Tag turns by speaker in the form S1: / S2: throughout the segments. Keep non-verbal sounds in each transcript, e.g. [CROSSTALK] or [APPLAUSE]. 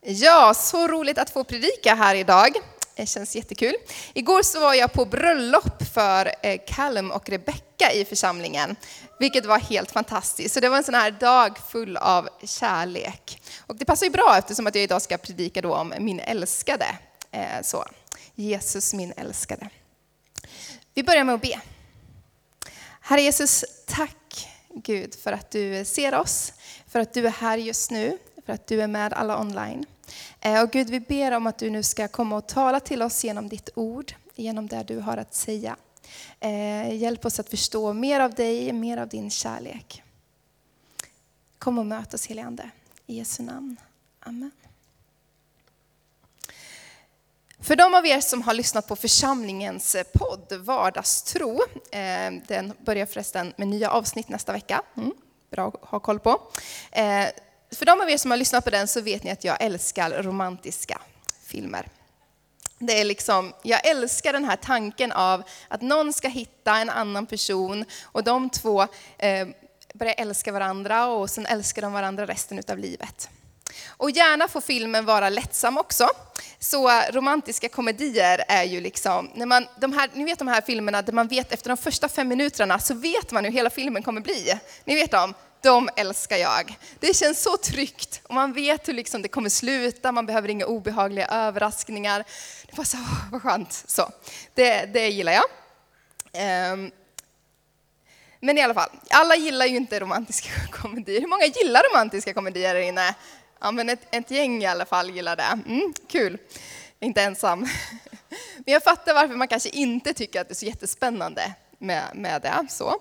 S1: Ja, så roligt att få predika här idag. Det känns jättekul. Igår så var jag på bröllop för eh, Callum och Rebecca i församlingen, vilket var helt fantastiskt. Så det var en sån här dag full av kärlek. Och det passar ju bra eftersom att jag idag ska predika då om min älskade. Eh, så, Jesus min älskade. Vi börjar med att be. Herre Jesus, tack Gud för att du ser oss, för att du är här just nu, för att du är med alla online. Eh, och Gud, vi ber om att du nu ska komma och tala till oss genom ditt ord, genom det du har att säga. Eh, hjälp oss att förstå mer av dig, mer av din kärlek. Kom och möt oss helige Ande. I Jesu namn. Amen. För de av er som har lyssnat på församlingens podd Vardagstro, eh, den börjar förresten med nya avsnitt nästa vecka. Mm, bra att ha koll på. För de av er som har lyssnat på den så vet ni att jag älskar romantiska filmer. Det är liksom, jag älskar den här tanken av att någon ska hitta en annan person och de två eh, börjar älska varandra och sen älskar de varandra resten av livet. Och gärna får filmen vara lättsam också. Så eh, romantiska komedier är ju liksom, när man, de här, ni vet de här filmerna där man vet efter de första fem minuterna så vet man hur hela filmen kommer bli. Ni vet dem? De älskar jag. Det känns så tryggt och man vet hur liksom det kommer sluta, man behöver inga obehagliga överraskningar. Det var så, [LAUGHS] vad skönt. Så, det, det gillar jag. Um, men i alla fall, alla gillar ju inte romantiska [LAUGHS] komedier. Hur många gillar romantiska komedier här inne? Ja, men ett, ett gäng i alla fall gillar det. Mm, kul. Inte ensam. [LAUGHS] Men jag fattar varför man kanske inte tycker att det är så jättespännande med, med det. Så.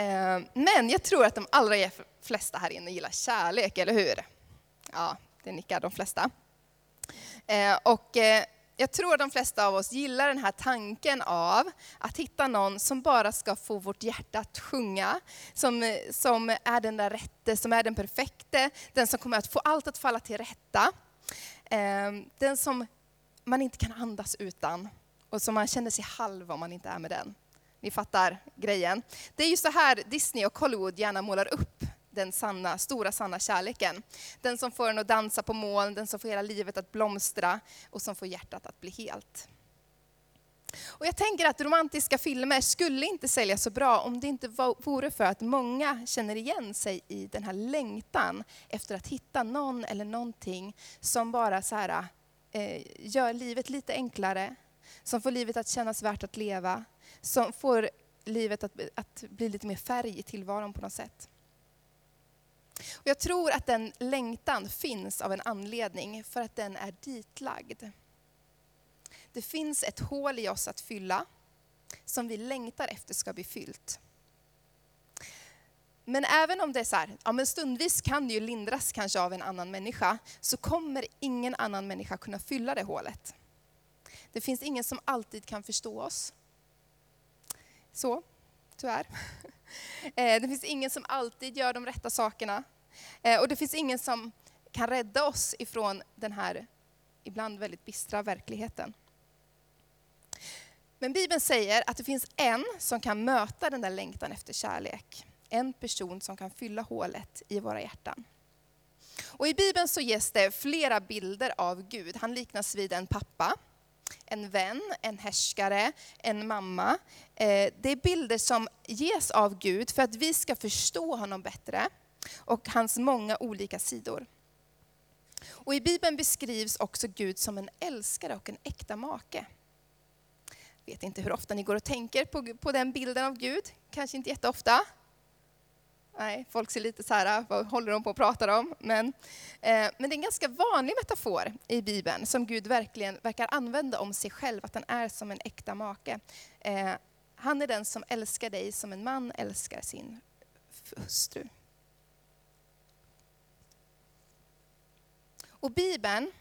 S1: Eh, men jag tror att de allra flesta här inne gillar kärlek, eller hur? Ja, det nickar de flesta. Eh, och eh, jag tror att de flesta av oss gillar den här tanken av att hitta någon som bara ska få vårt hjärta att sjunga, som, som är den där rätte, som är den perfekte, den som kommer att få allt att falla till rätta. Den som man inte kan andas utan och som man känner sig halv om man inte är med den. Ni fattar grejen. Det är ju så här Disney och Hollywood gärna målar upp den sanna, stora sanna kärleken. Den som får en att dansa på moln, den som får hela livet att blomstra och som får hjärtat att bli helt. Och jag tänker att romantiska filmer skulle inte sälja så bra om det inte vore för att många känner igen sig i den här längtan efter att hitta någon eller någonting som bara så här, eh, gör livet lite enklare, som får livet att kännas värt att leva, som får livet att, att bli lite mer färg i tillvaron på något sätt. Och jag tror att den längtan finns av en anledning, för att den är ditlagd. Det finns ett hål i oss att fylla, som vi längtar efter ska bli fyllt. Men även om det är så här, ja men stundvis kan det ju lindras kanske av en annan människa, så kommer ingen annan människa kunna fylla det hålet. Det finns ingen som alltid kan förstå oss. Så, tyvärr. [LAUGHS] Eh, det finns ingen som alltid gör de rätta sakerna. Eh, och det finns ingen som kan rädda oss ifrån den här ibland väldigt bistra verkligheten. Men Bibeln säger att det finns en som kan möta den där längtan efter kärlek. En person som kan fylla hålet i våra hjärtan. Och I Bibeln så ges det flera bilder av Gud. Han liknas vid en pappa en vän, en härskare, en mamma. Eh, det är bilder som ges av Gud för att vi ska förstå honom bättre och hans många olika sidor. Och I Bibeln beskrivs också Gud som en älskare och en äkta make. Jag vet inte hur ofta ni går och tänker på, på den bilden av Gud, kanske inte jätteofta. Nej, folk ser lite så här, vad håller de på att prata om? Men, eh, men det är en ganska vanlig metafor i Bibeln som Gud verkligen verkar använda om sig själv, att han är som en äkta make. Eh, han är den som älskar dig som en man älskar sin hustru. Och Bibeln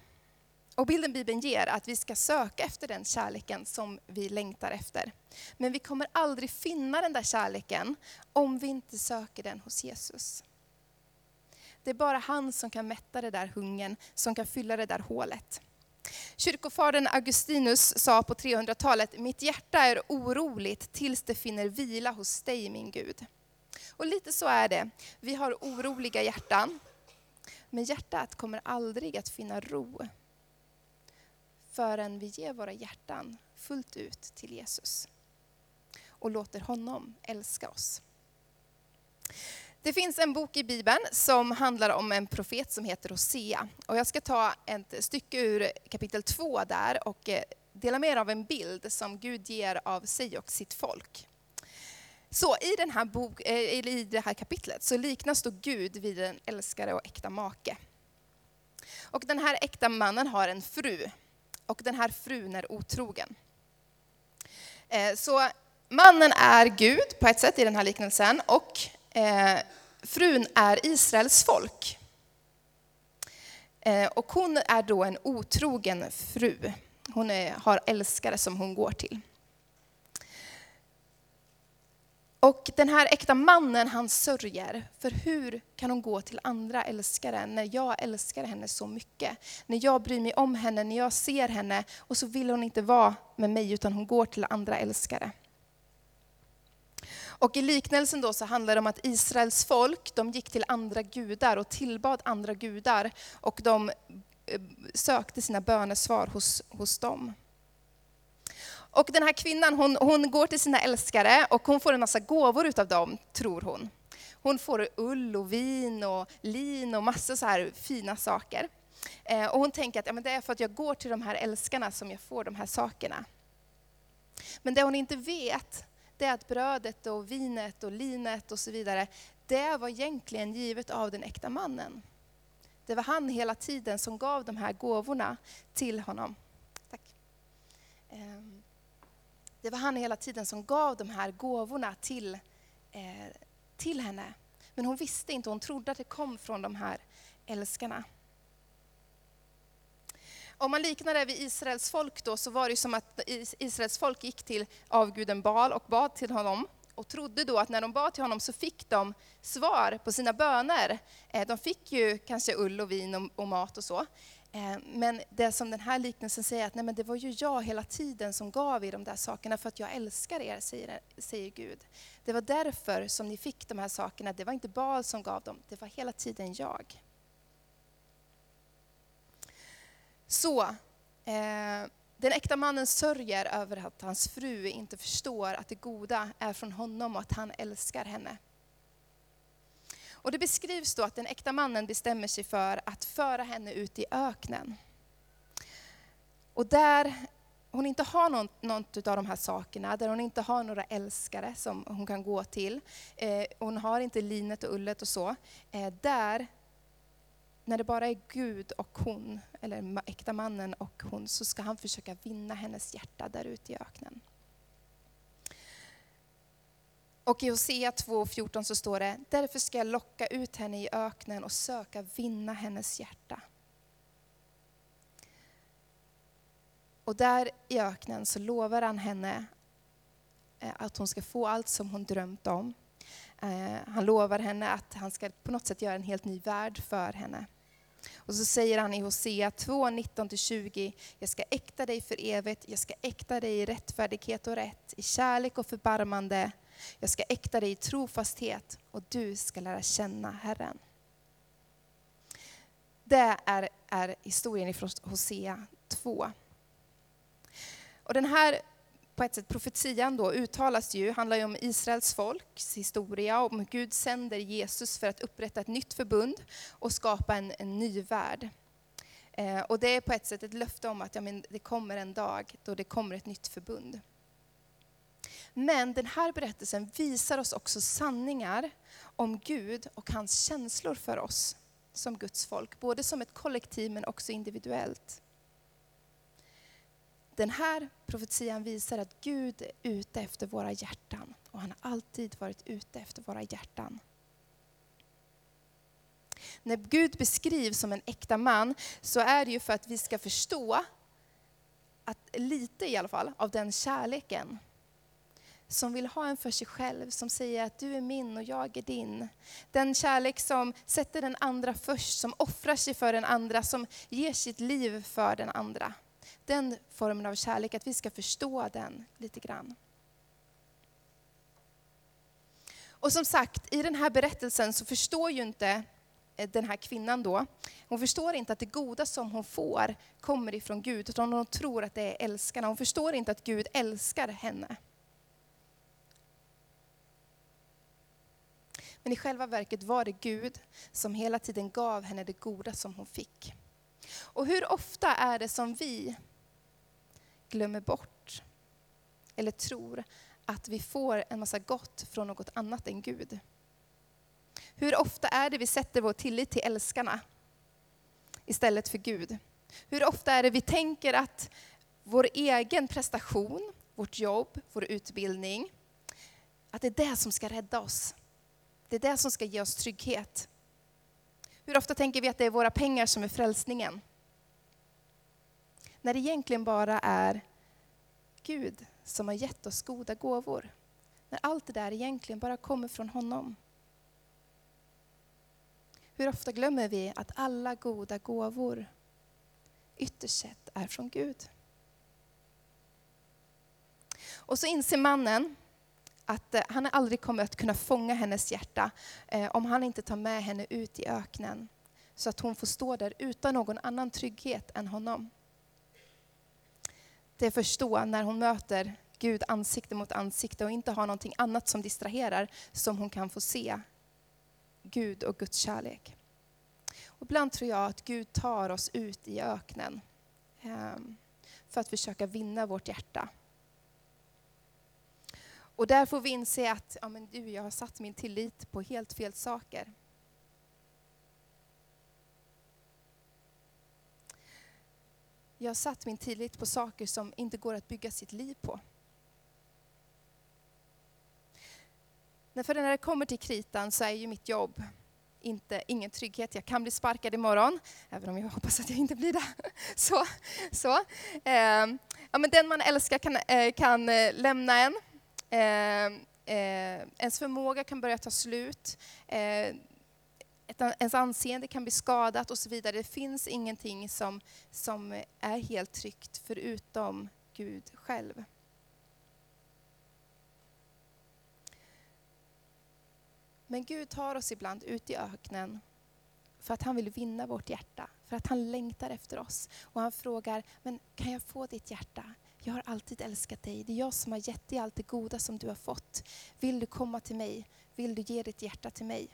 S1: och bilden Bibeln ger att vi ska söka efter den kärleken som vi längtar efter. Men vi kommer aldrig finna den där kärleken om vi inte söker den hos Jesus. Det är bara han som kan mätta det där hungern, som kan fylla det där hålet. Kyrkofadern Augustinus sa på 300-talet, mitt hjärta är oroligt tills det finner vila hos dig min Gud. Och lite så är det. Vi har oroliga hjärtan. Men hjärtat kommer aldrig att finna ro förrän vi ger våra hjärtan fullt ut till Jesus och låter honom älska oss. Det finns en bok i Bibeln som handlar om en profet som heter Hosea. Och jag ska ta ett stycke ur kapitel 2 där och eh, dela med er av en bild som Gud ger av sig och sitt folk. Så i, den här bok, eh, i det här kapitlet så liknas då Gud vid en älskare och äkta make. Och den här äkta mannen har en fru och den här frun är otrogen. Eh, så mannen är Gud på ett sätt i den här liknelsen och eh, frun är Israels folk. Eh, och hon är då en otrogen fru. Hon är, har älskare som hon går till. Och den här äkta mannen han sörjer, för hur kan hon gå till andra älskare när jag älskar henne så mycket? När jag bryr mig om henne, när jag ser henne och så vill hon inte vara med mig utan hon går till andra älskare. Och i liknelsen då så handlar det om att Israels folk, de gick till andra gudar och tillbad andra gudar och de eh, sökte sina bönesvar hos, hos dem. Och den här kvinnan hon, hon går till sina älskare och hon får en massa gåvor utav dem, tror hon. Hon får ull och vin och lin och massa så här fina saker. Eh, och hon tänker att ja, men det är för att jag går till de här älskarna som jag får de här sakerna. Men det hon inte vet, det är att brödet och vinet och linet och så vidare, det var egentligen givet av den äkta mannen. Det var han hela tiden som gav de här gåvorna till honom. Tack. Um. Det var han hela tiden som gav de här gåvorna till, eh, till henne. Men hon visste inte, hon trodde att det kom från de här älskarna. Om man liknar det vid Israels folk då, så var det som att Israels folk gick till avguden Baal och bad till honom och trodde då att när de bad till honom så fick de svar på sina böner. Eh, de fick ju kanske ull och vin och mat och så. Eh, men det som den här liknelsen säger, att nej, men det var ju jag hela tiden som gav er de där sakerna för att jag älskar er, säger, säger Gud. Det var därför som ni fick de här sakerna. Det var inte Baal som gav dem, det var hela tiden jag. Så, eh, den äkta mannen sörjer över att hans fru inte förstår att det goda är från honom och att han älskar henne. Och det beskrivs då att den äkta mannen bestämmer sig för att föra henne ut i öknen. Och där hon inte har något, något av de här sakerna, där hon inte har några älskare som hon kan gå till, eh, hon har inte linet och ullet och så, eh, där, när det bara är Gud och hon, eller äkta mannen och hon, så ska han försöka vinna hennes hjärta där ute i öknen. Och i Hosea 2.14 så står det, därför ska jag locka ut henne i öknen och söka vinna hennes hjärta. Och där i öknen så lovar han henne eh, att hon ska få allt som hon drömt om. Eh, han lovar henne att han ska på något sätt göra en helt ny värld för henne. Och så säger han i Hosea 2, 19-20, jag ska äkta dig för evigt, jag ska äkta dig i rättfärdighet och rätt, i kärlek och förbarmande, jag ska äkta dig i trofasthet och du ska lära känna Herren. Det är, är historien från Hosea 2. Och den här på ett sätt profetian då uttalas ju, handlar ju om Israels folks historia, om hur Gud sänder Jesus för att upprätta ett nytt förbund och skapa en, en ny värld. Eh, och det är på ett sätt ett löfte om att ja, men det kommer en dag då det kommer ett nytt förbund. Men den här berättelsen visar oss också sanningar om Gud och hans känslor för oss som Guds folk, både som ett kollektiv men också individuellt. Den här profetian visar att Gud är ute efter våra hjärtan och han har alltid varit ute efter våra hjärtan. När Gud beskrivs som en äkta man så är det ju för att vi ska förstå att lite i alla fall av den kärleken som vill ha en för sig själv, som säger att du är min och jag är din. Den kärlek som sätter den andra först, som offrar sig för den andra, som ger sitt liv för den andra. Den formen av kärlek, att vi ska förstå den lite grann. Och som sagt, i den här berättelsen så förstår ju inte eh, den här kvinnan då, hon förstår inte att det goda som hon får kommer ifrån Gud, utan hon tror att det är älskarna. Hon förstår inte att Gud älskar henne. Men i själva verket var det Gud som hela tiden gav henne det goda som hon fick. Och hur ofta är det som vi glömmer bort eller tror att vi får en massa gott från något annat än Gud? Hur ofta är det vi sätter vår tillit till älskarna istället för Gud? Hur ofta är det vi tänker att vår egen prestation, vårt jobb, vår utbildning, att det är det som ska rädda oss. Det är det som ska ge oss trygghet. Hur ofta tänker vi att det är våra pengar som är frälsningen? När det egentligen bara är Gud som har gett oss goda gåvor. När allt det där egentligen bara kommer från honom. Hur ofta glömmer vi att alla goda gåvor ytterst sett är från Gud? Och så inser mannen att eh, han aldrig kommer att kunna fånga hennes hjärta eh, om han inte tar med henne ut i öknen. Så att hon får stå där utan någon annan trygghet än honom. Det är först då, när hon möter Gud ansikte mot ansikte och inte har någonting annat som distraherar, som hon kan få se Gud och Guds kärlek. Och ibland tror jag att Gud tar oss ut i öknen ehm, för att försöka vinna vårt hjärta. Och där får vi inse att ja, men du, jag har satt min tillit på helt fel saker. Jag har satt min tillit på saker som inte går att bygga sitt liv på. För när det kommer till kritan så är ju mitt jobb inte, ingen trygghet. Jag kan bli sparkad imorgon, även om jag hoppas att jag inte blir det. [LAUGHS] Så, så. Eh, ja, men den man älskar kan, eh, kan eh, lämna en. Eh, eh, ens förmåga kan börja ta slut. Eh, ens anseende kan bli skadat och så vidare. Det finns ingenting som, som är helt tryggt förutom Gud själv. Men Gud tar oss ibland ut i öknen för att han vill vinna vårt hjärta, för att han längtar efter oss. Och han frågar, men kan jag få ditt hjärta? Jag har alltid älskat dig. Det är jag som har gett dig allt det goda som du har fått. Vill du komma till mig? Vill du ge ditt hjärta till mig?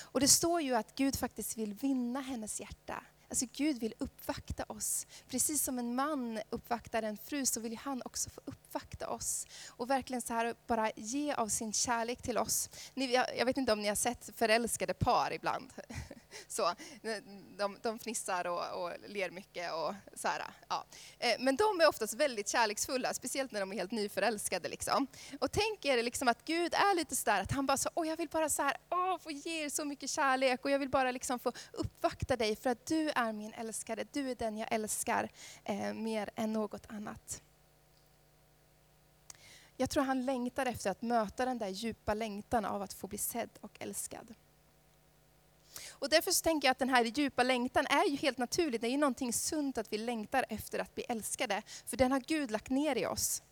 S1: Och det står ju att Gud faktiskt vill vinna hennes hjärta. Alltså Gud vill uppvakta oss. Precis som en man uppvaktar en fru så vill han också få uppvakta oss. Och verkligen så här bara ge av sin kärlek till oss. Ni, jag, jag vet inte om ni har sett förälskade par ibland. [LAUGHS] [LAUGHS] Så, de, de fnissar och, och ler mycket. Och så här, ja. Eh, men de är oftast väldigt kärleksfulla, speciellt när de är helt nyförälskade. Liksom. Och tänk er liksom att Gud är lite sådär att han bara så, åh jag vill bara så här, åh, få ge er så mycket kärlek och jag vill bara liksom få uppvakta dig för att du är min älskare, du är den jag älskar eh, mer än något annat. Jag tror han längtar efter att möta den där djupa längtan av att få bli sedd och älskad. Och därför så tänker jag att den här djupa längtan är ju helt naturlig. Det är ju någonting sunt att vi längtar efter att bli älskade. För den har Gud lagt ner i oss.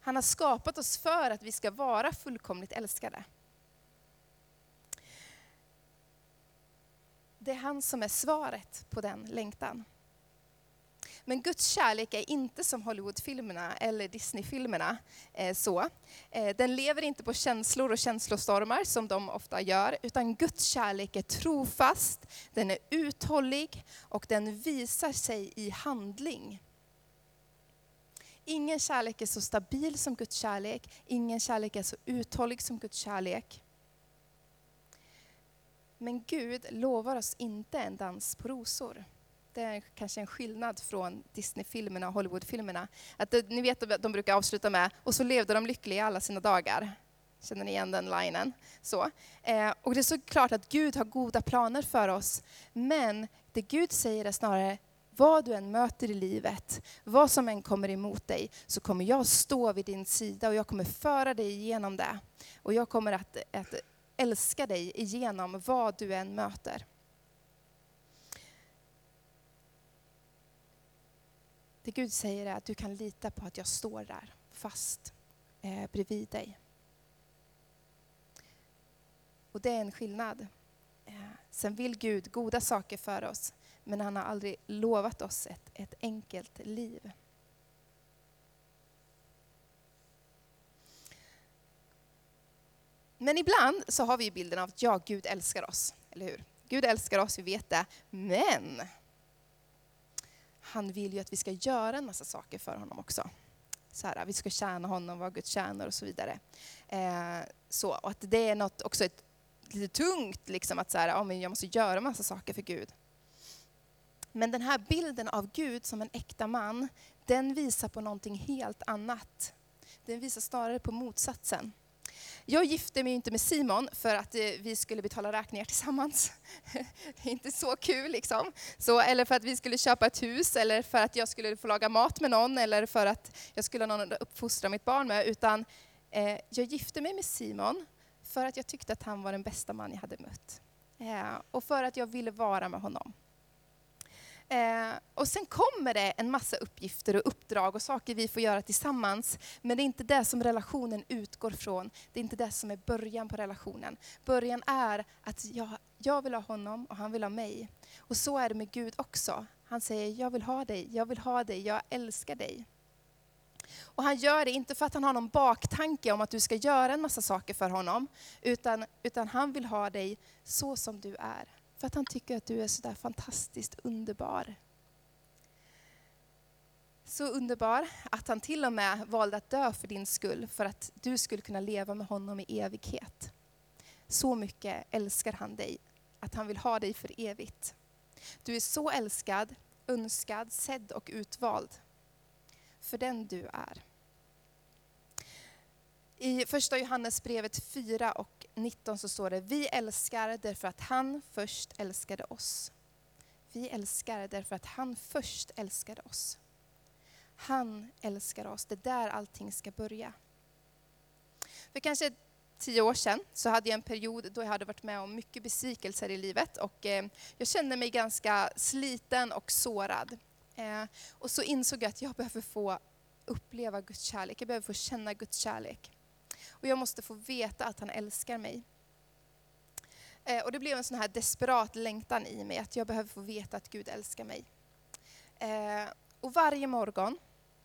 S1: Han har skapat oss för att vi ska vara fullkomligt älskade. Det är han som är svaret på den längtan. Men Guds kärlek är inte som Hollywoodfilmerna eller Disneyfilmerna. Eh, så. Eh, den lever inte på känslor och känslostormar som de ofta gör, utan Guds kärlek är trofast, den är uthållig och den visar sig i handling. Ingen kärlek är så stabil som Guds kärlek, ingen kärlek är så uthållig som Guds kärlek. Men Gud lovar oss inte en dans på rosor det är kanske en skillnad från Disneyfilmerna och Hollywoodfilmerna. Att det, ni vet att de brukar avsluta med och så levde de lyckliga alla sina dagar. Känner ni igen den linen? Så. Eh, och det är såklart att Gud har goda planer för oss. Men det Gud säger är snarare, vad du än möter i livet, vad som än kommer emot dig, så kommer jag stå vid din sida och jag kommer föra dig igenom det. Och jag kommer att, att älska dig igenom vad du än möter. Det Gud säger är att du kan lita på att jag står där fast eh, bredvid dig. Och det är en skillnad. Eh, Sen vill Gud goda saker för oss, men han har aldrig lovat oss ett, ett enkelt liv. Men ibland så har vi bilden av att ja, Gud älskar oss, eller hur? Gud älskar oss, vi vet det. Men han vill ju att vi ska göra en massa saker för honom också. Så här, vi ska tjäna honom, vara Guds tjänare och så vidare. Eh, så, och att det är något också ett, lite tungt, liksom, att så här, ja, men jag måste göra massa saker för Gud. Men den här bilden av Gud som en äkta man, den visar på någonting helt annat. Den visar snarare på motsatsen. Jag gifte mig inte med Simon för att eh, vi skulle betala räkningar tillsammans. [LAUGHS] Det är inte så kul liksom. Så, eller för att vi skulle köpa ett hus, eller för att jag skulle få laga mat med någon, eller för att jag skulle ha någon att uppfostra mitt barn med. Utan eh, jag gifte mig med Simon för att jag tyckte att han var den bästa man jag hade mött. Eh, och för att jag ville vara med honom. Eh, och sen kommer det en massa uppgifter och uppdrag och saker vi får göra tillsammans. Men det är inte det som relationen utgår från. Det är inte det som är början på relationen. Början är att jag, jag vill ha honom och han vill ha mig. Och så är det med Gud också. Han säger, jag vill ha dig, jag vill ha dig, jag älskar dig. Och han gör det inte för att han har någon baktanke om att du ska göra en massa saker för honom, utan, utan han vill ha dig så som du är. För att han tycker att du är så där fantastiskt underbar. Så underbar att han till och med valde att dö för din skull, för att du skulle kunna leva med honom i evighet. Så mycket älskar han dig, att han vill ha dig för evigt. Du är så älskad, önskad, sedd och utvald. För den du är. I första Johannesbrevet 4 och 19 så står det, vi älskar därför att han först älskade oss. Vi älskar därför att han först älskade oss. Han älskar oss, det är där allting ska börja. För kanske tio år sedan så hade jag en period då jag hade varit med om mycket besvikelser i livet och eh, jag kände mig ganska sliten och sårad. Eh, och så insåg jag att jag behöver få uppleva Guds kärlek, jag behöver få känna Guds kärlek. Och jag måste få veta att han älskar mig. Eh, och det blev en sån här desperat längtan i mig, att jag behöver få veta att Gud älskar mig. Eh, och varje morgon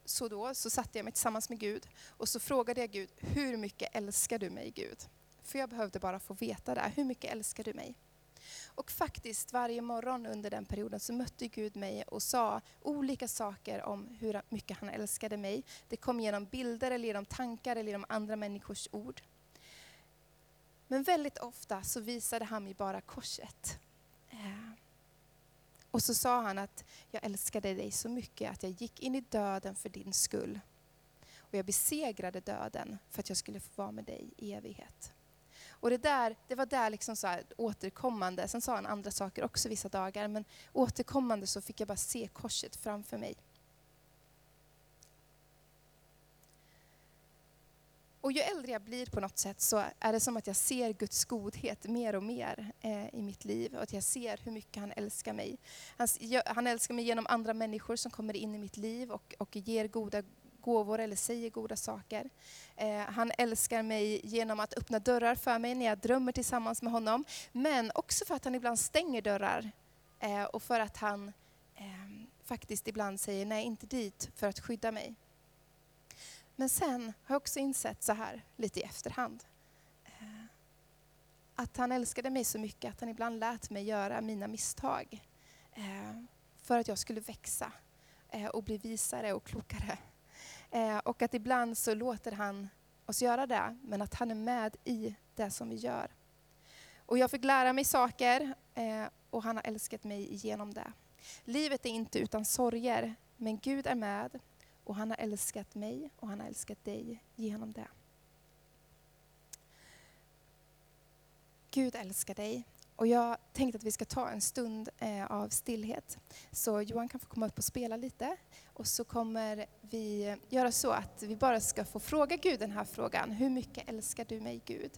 S1: så då så satte jag mig tillsammans med Gud och så frågade jag Gud, hur mycket älskar du mig Gud? För jag behövde bara få veta det, hur mycket älskar du mig? Och faktiskt varje morgon under den perioden så mötte Gud mig och sa olika saker om hur mycket han älskade mig. Det kom genom bilder eller genom tankar eller genom andra människors ord. Men väldigt ofta så visade han mig bara korset. Eh. Och så sa han att jag älskade dig så mycket att jag gick in i döden för din skull. Och jag besegrade döden för att jag skulle få vara med dig i evighet. Och det, där, det var där liksom så återkommande, sen sa han andra saker också vissa dagar, men återkommande så fick jag bara se korset framför mig. Och ju äldre jag blir på något sätt så är det som att jag ser Guds godhet mer och mer eh, i mitt liv och att jag ser hur mycket han älskar mig. Han, han, älskar mig genom andra människor som kommer in i mitt liv och, och ger goda gåvor eller säger goda saker. Eh, han älskar mig genom att öppna dörrar för mig när jag drömmer tillsammans med honom. Men också för att han ibland stänger dörrar eh, och för att han ehm, faktiskt ibland säger nej, inte dit, för att skydda mig. Men sen har jag också insett så här, lite i efterhand, eh, att han älskade mig så mycket att han ibland lät mig göra mina misstag. Eh, för att jag skulle växa eh, och bli visare och klokare. Eh, och att ibland så låter han oss göra det, men att han är med i det som vi gör. Och jag fick lära mig saker eh, och han har älskat mig genom det. Livet är inte utan sorger, men Gud är med och han har älskat mig och han har älskat dig genom det. Gud älskar dig och jag tänkte att vi ska ta en stund eh, av stillhet. Så Johan kan få komma upp och spela lite. Och så kommer vi göra så att vi bara ska få fråga Gud den här frågan. Hur mycket älskar du mig Gud?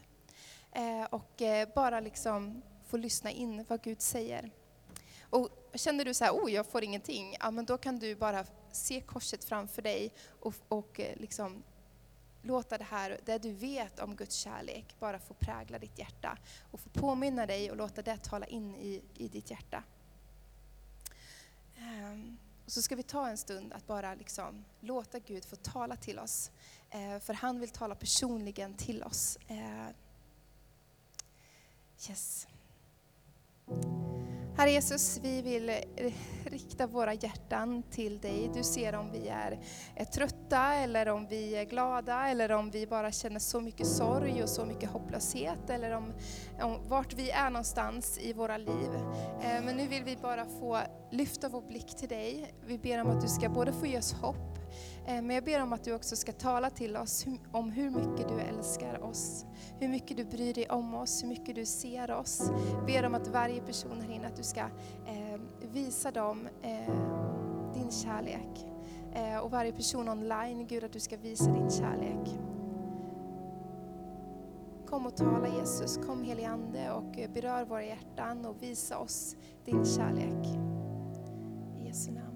S1: Eh, och eh, bara liksom få lyssna in vad Gud säger. Och känner du så här, oh jag får ingenting, ja men då kan du bara se korset framför dig och, och eh, liksom låta det här, det du vet om Guds kärlek, bara få prägla ditt hjärta och få påminna dig och låta det tala in i, i ditt hjärta. Um, och så ska vi ta en stund att bara liksom låta Gud få tala till oss. uh, för han vill tala personligen till oss. Uh, yes. Herre Jesus, vi vill eh, rikta våra hjärtan till dig. Du ser om vi är, är trötta, eller om vi är glada, eller om vi bara känner så mycket sorg och så mycket hopplöshet, eller om, om vart vi är någonstans i våra liv. Eh, men nu vill vi bara få lyfta vår blick till dig. Vi ber om att du ska både få ge oss hopp, Eh, men jag ber om att du också ska tala till oss om hur mycket du älskar oss, hur mycket du bryr dig om oss, hur mycket du ser oss. Jag ber om att varje person här inne, att du ska eh, visa dem eh, din kärlek. Och varje person online, Gud att du ska visa din kärlek. Kom och tala Jesus, kom helige Ande och berör våra hjärtan och visa oss din kärlek. I Jesu namn.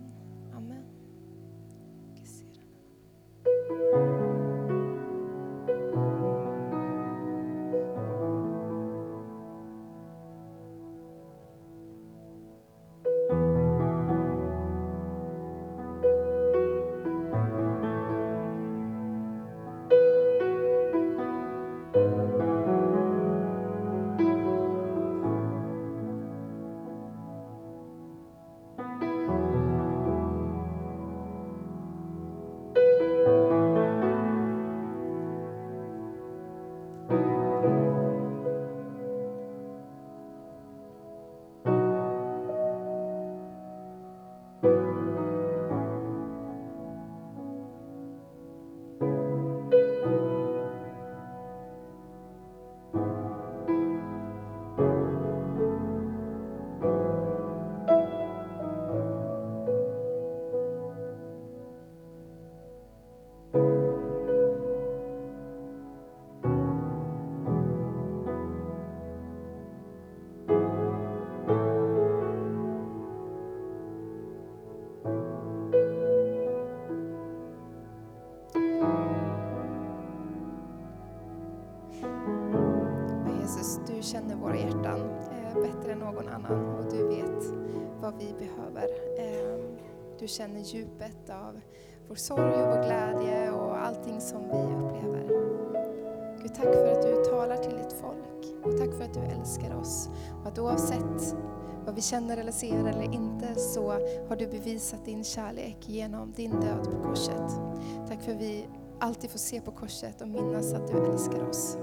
S1: Känner våra hjärtan eh, bättre än någon annan och du vet vad vi behöver. Eh, du känner djupet av vår sorg och vår glädje och allting som vi upplever. Gud, tack för att du talar till ditt folk och tack för att du älskar oss. Och att oavsett vad vi känner eller ser eller inte så har du bevisat din kärlek genom din död på korset. Tack för att vi alltid får se på korset och minnas att du älskar oss.